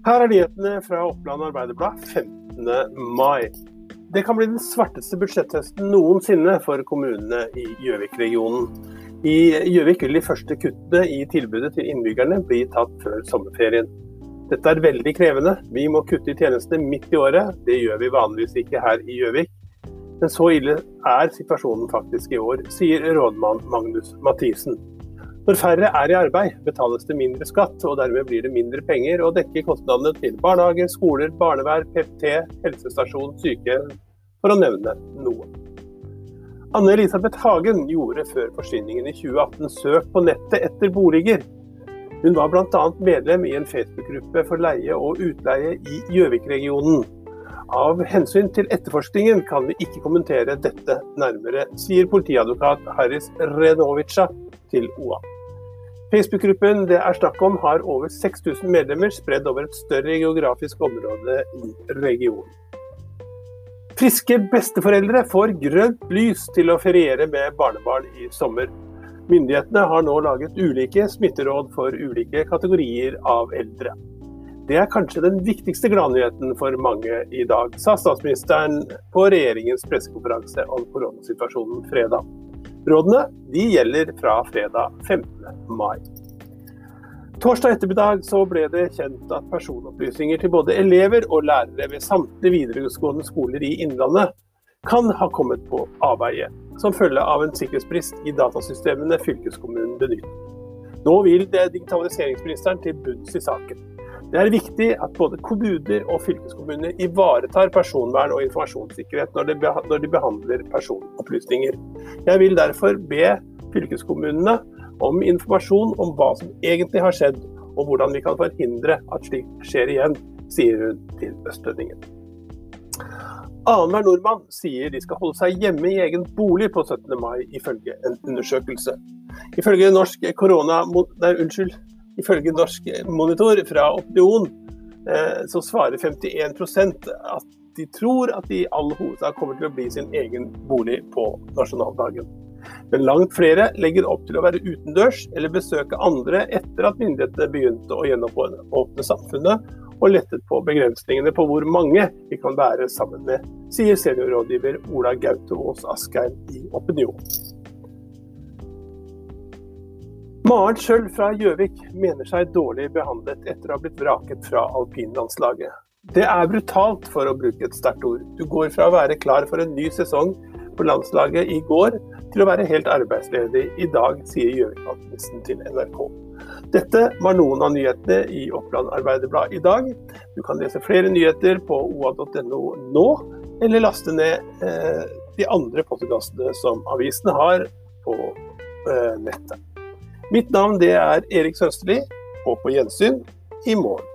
Her er nyhetene fra Oppland Arbeiderblad 15. mai. Det kan bli den svarteste budsjetthøsten noensinne for kommunene i Gjøvik-regionen. I Gjøvik vil de første kuttene i tilbudet til innbyggerne bli tatt før sommerferien. Dette er veldig krevende. Vi må kutte i tjenestene midt i året. Det gjør vi vanligvis ikke her i Gjøvik. Men så ille er situasjonen faktisk i år, sier rådmann Magnus Mathisen. Når færre er i arbeid, betales det mindre skatt, og dermed blir det mindre penger å dekke kostnadene til barnehager, skoler, barnevern, PFT, helsestasjon, sykehjem, for å nevne noe. Anne Elisabeth Hagen gjorde før forsvinningen i 2018 søk på nettet etter boliger. Hun var bl.a. medlem i en Facebook-gruppe for leie og utleie i Gjøvik-regionen. Av hensyn til etterforskningen kan vi ikke kommentere dette nærmere, sier politiadvokat Haris Renovica til OA. Facebook-gruppen det er snakk om har over 6000 medlemmer spredd over et større geografisk område i regionen. Friske besteforeldre får grønt lys til å feriere med barnebarn i sommer. Myndighetene har nå laget ulike smitteråd for ulike kategorier av eldre. Det er kanskje den viktigste gladnyheten for mange i dag, sa statsministeren på regjeringens pressekonferanse om koronasituasjonen fredag. Rådene de gjelder fra fredag 15. mai. Torsdag ettermiddag ble det kjent at personopplysninger til både elever og lærere ved samtlige videregående skoler i Innlandet kan ha kommet på avveie, som følge av en sikkerhetsbrist i datasystemene fylkeskommunen benytter. Nå vil digitaliseringsministeren til bunns i saken. Det er viktig at både kommuner og fylkeskommuner ivaretar personvern og informasjonssikkerhet når de behandler personopplysninger. Jeg vil derfor be fylkeskommunene om informasjon om hva som egentlig har skjedd, og hvordan vi kan forhindre at slikt skjer igjen, sier hun til Østlendingen. Annenhver nordmann sier de skal holde seg hjemme i egen bolig på 17. mai, ifølge en undersøkelse. Ifølge norsk korona... Nei, unnskyld. Ifølge Norsk Monitor fra Opinion eh, så svarer 51% at de tror at de i all hovedsak kommer til å bli sin egen bolig på nasjonaldagen. Men langt flere legger opp til å være utendørs eller besøke andre etter at myndighetene begynte å gjenåpne samfunnet og lettet på begrensningene på hvor mange vi kan være sammen med, sier seniorrådgiver Ola Gaute Aas Askheim i Opinion. Maren Schjøll fra Gjøvik mener seg dårlig behandlet etter å ha blitt vraket fra alpinlandslaget. Det er brutalt, for å bruke et sterkt ord. Du går fra å være klar for en ny sesong på landslaget i går, til å være helt arbeidsledig i dag, sier Gjøvik-alpinisten til NRK. Dette var noen av nyhetene i Oppland Arbeiderblad i dag. Du kan lese flere nyheter på oa.no nå, eller laste ned eh, de andre podkastene som avisene har på eh, nettet. Mitt navn det er Erik Sønsterli, og på gjensyn i morgen.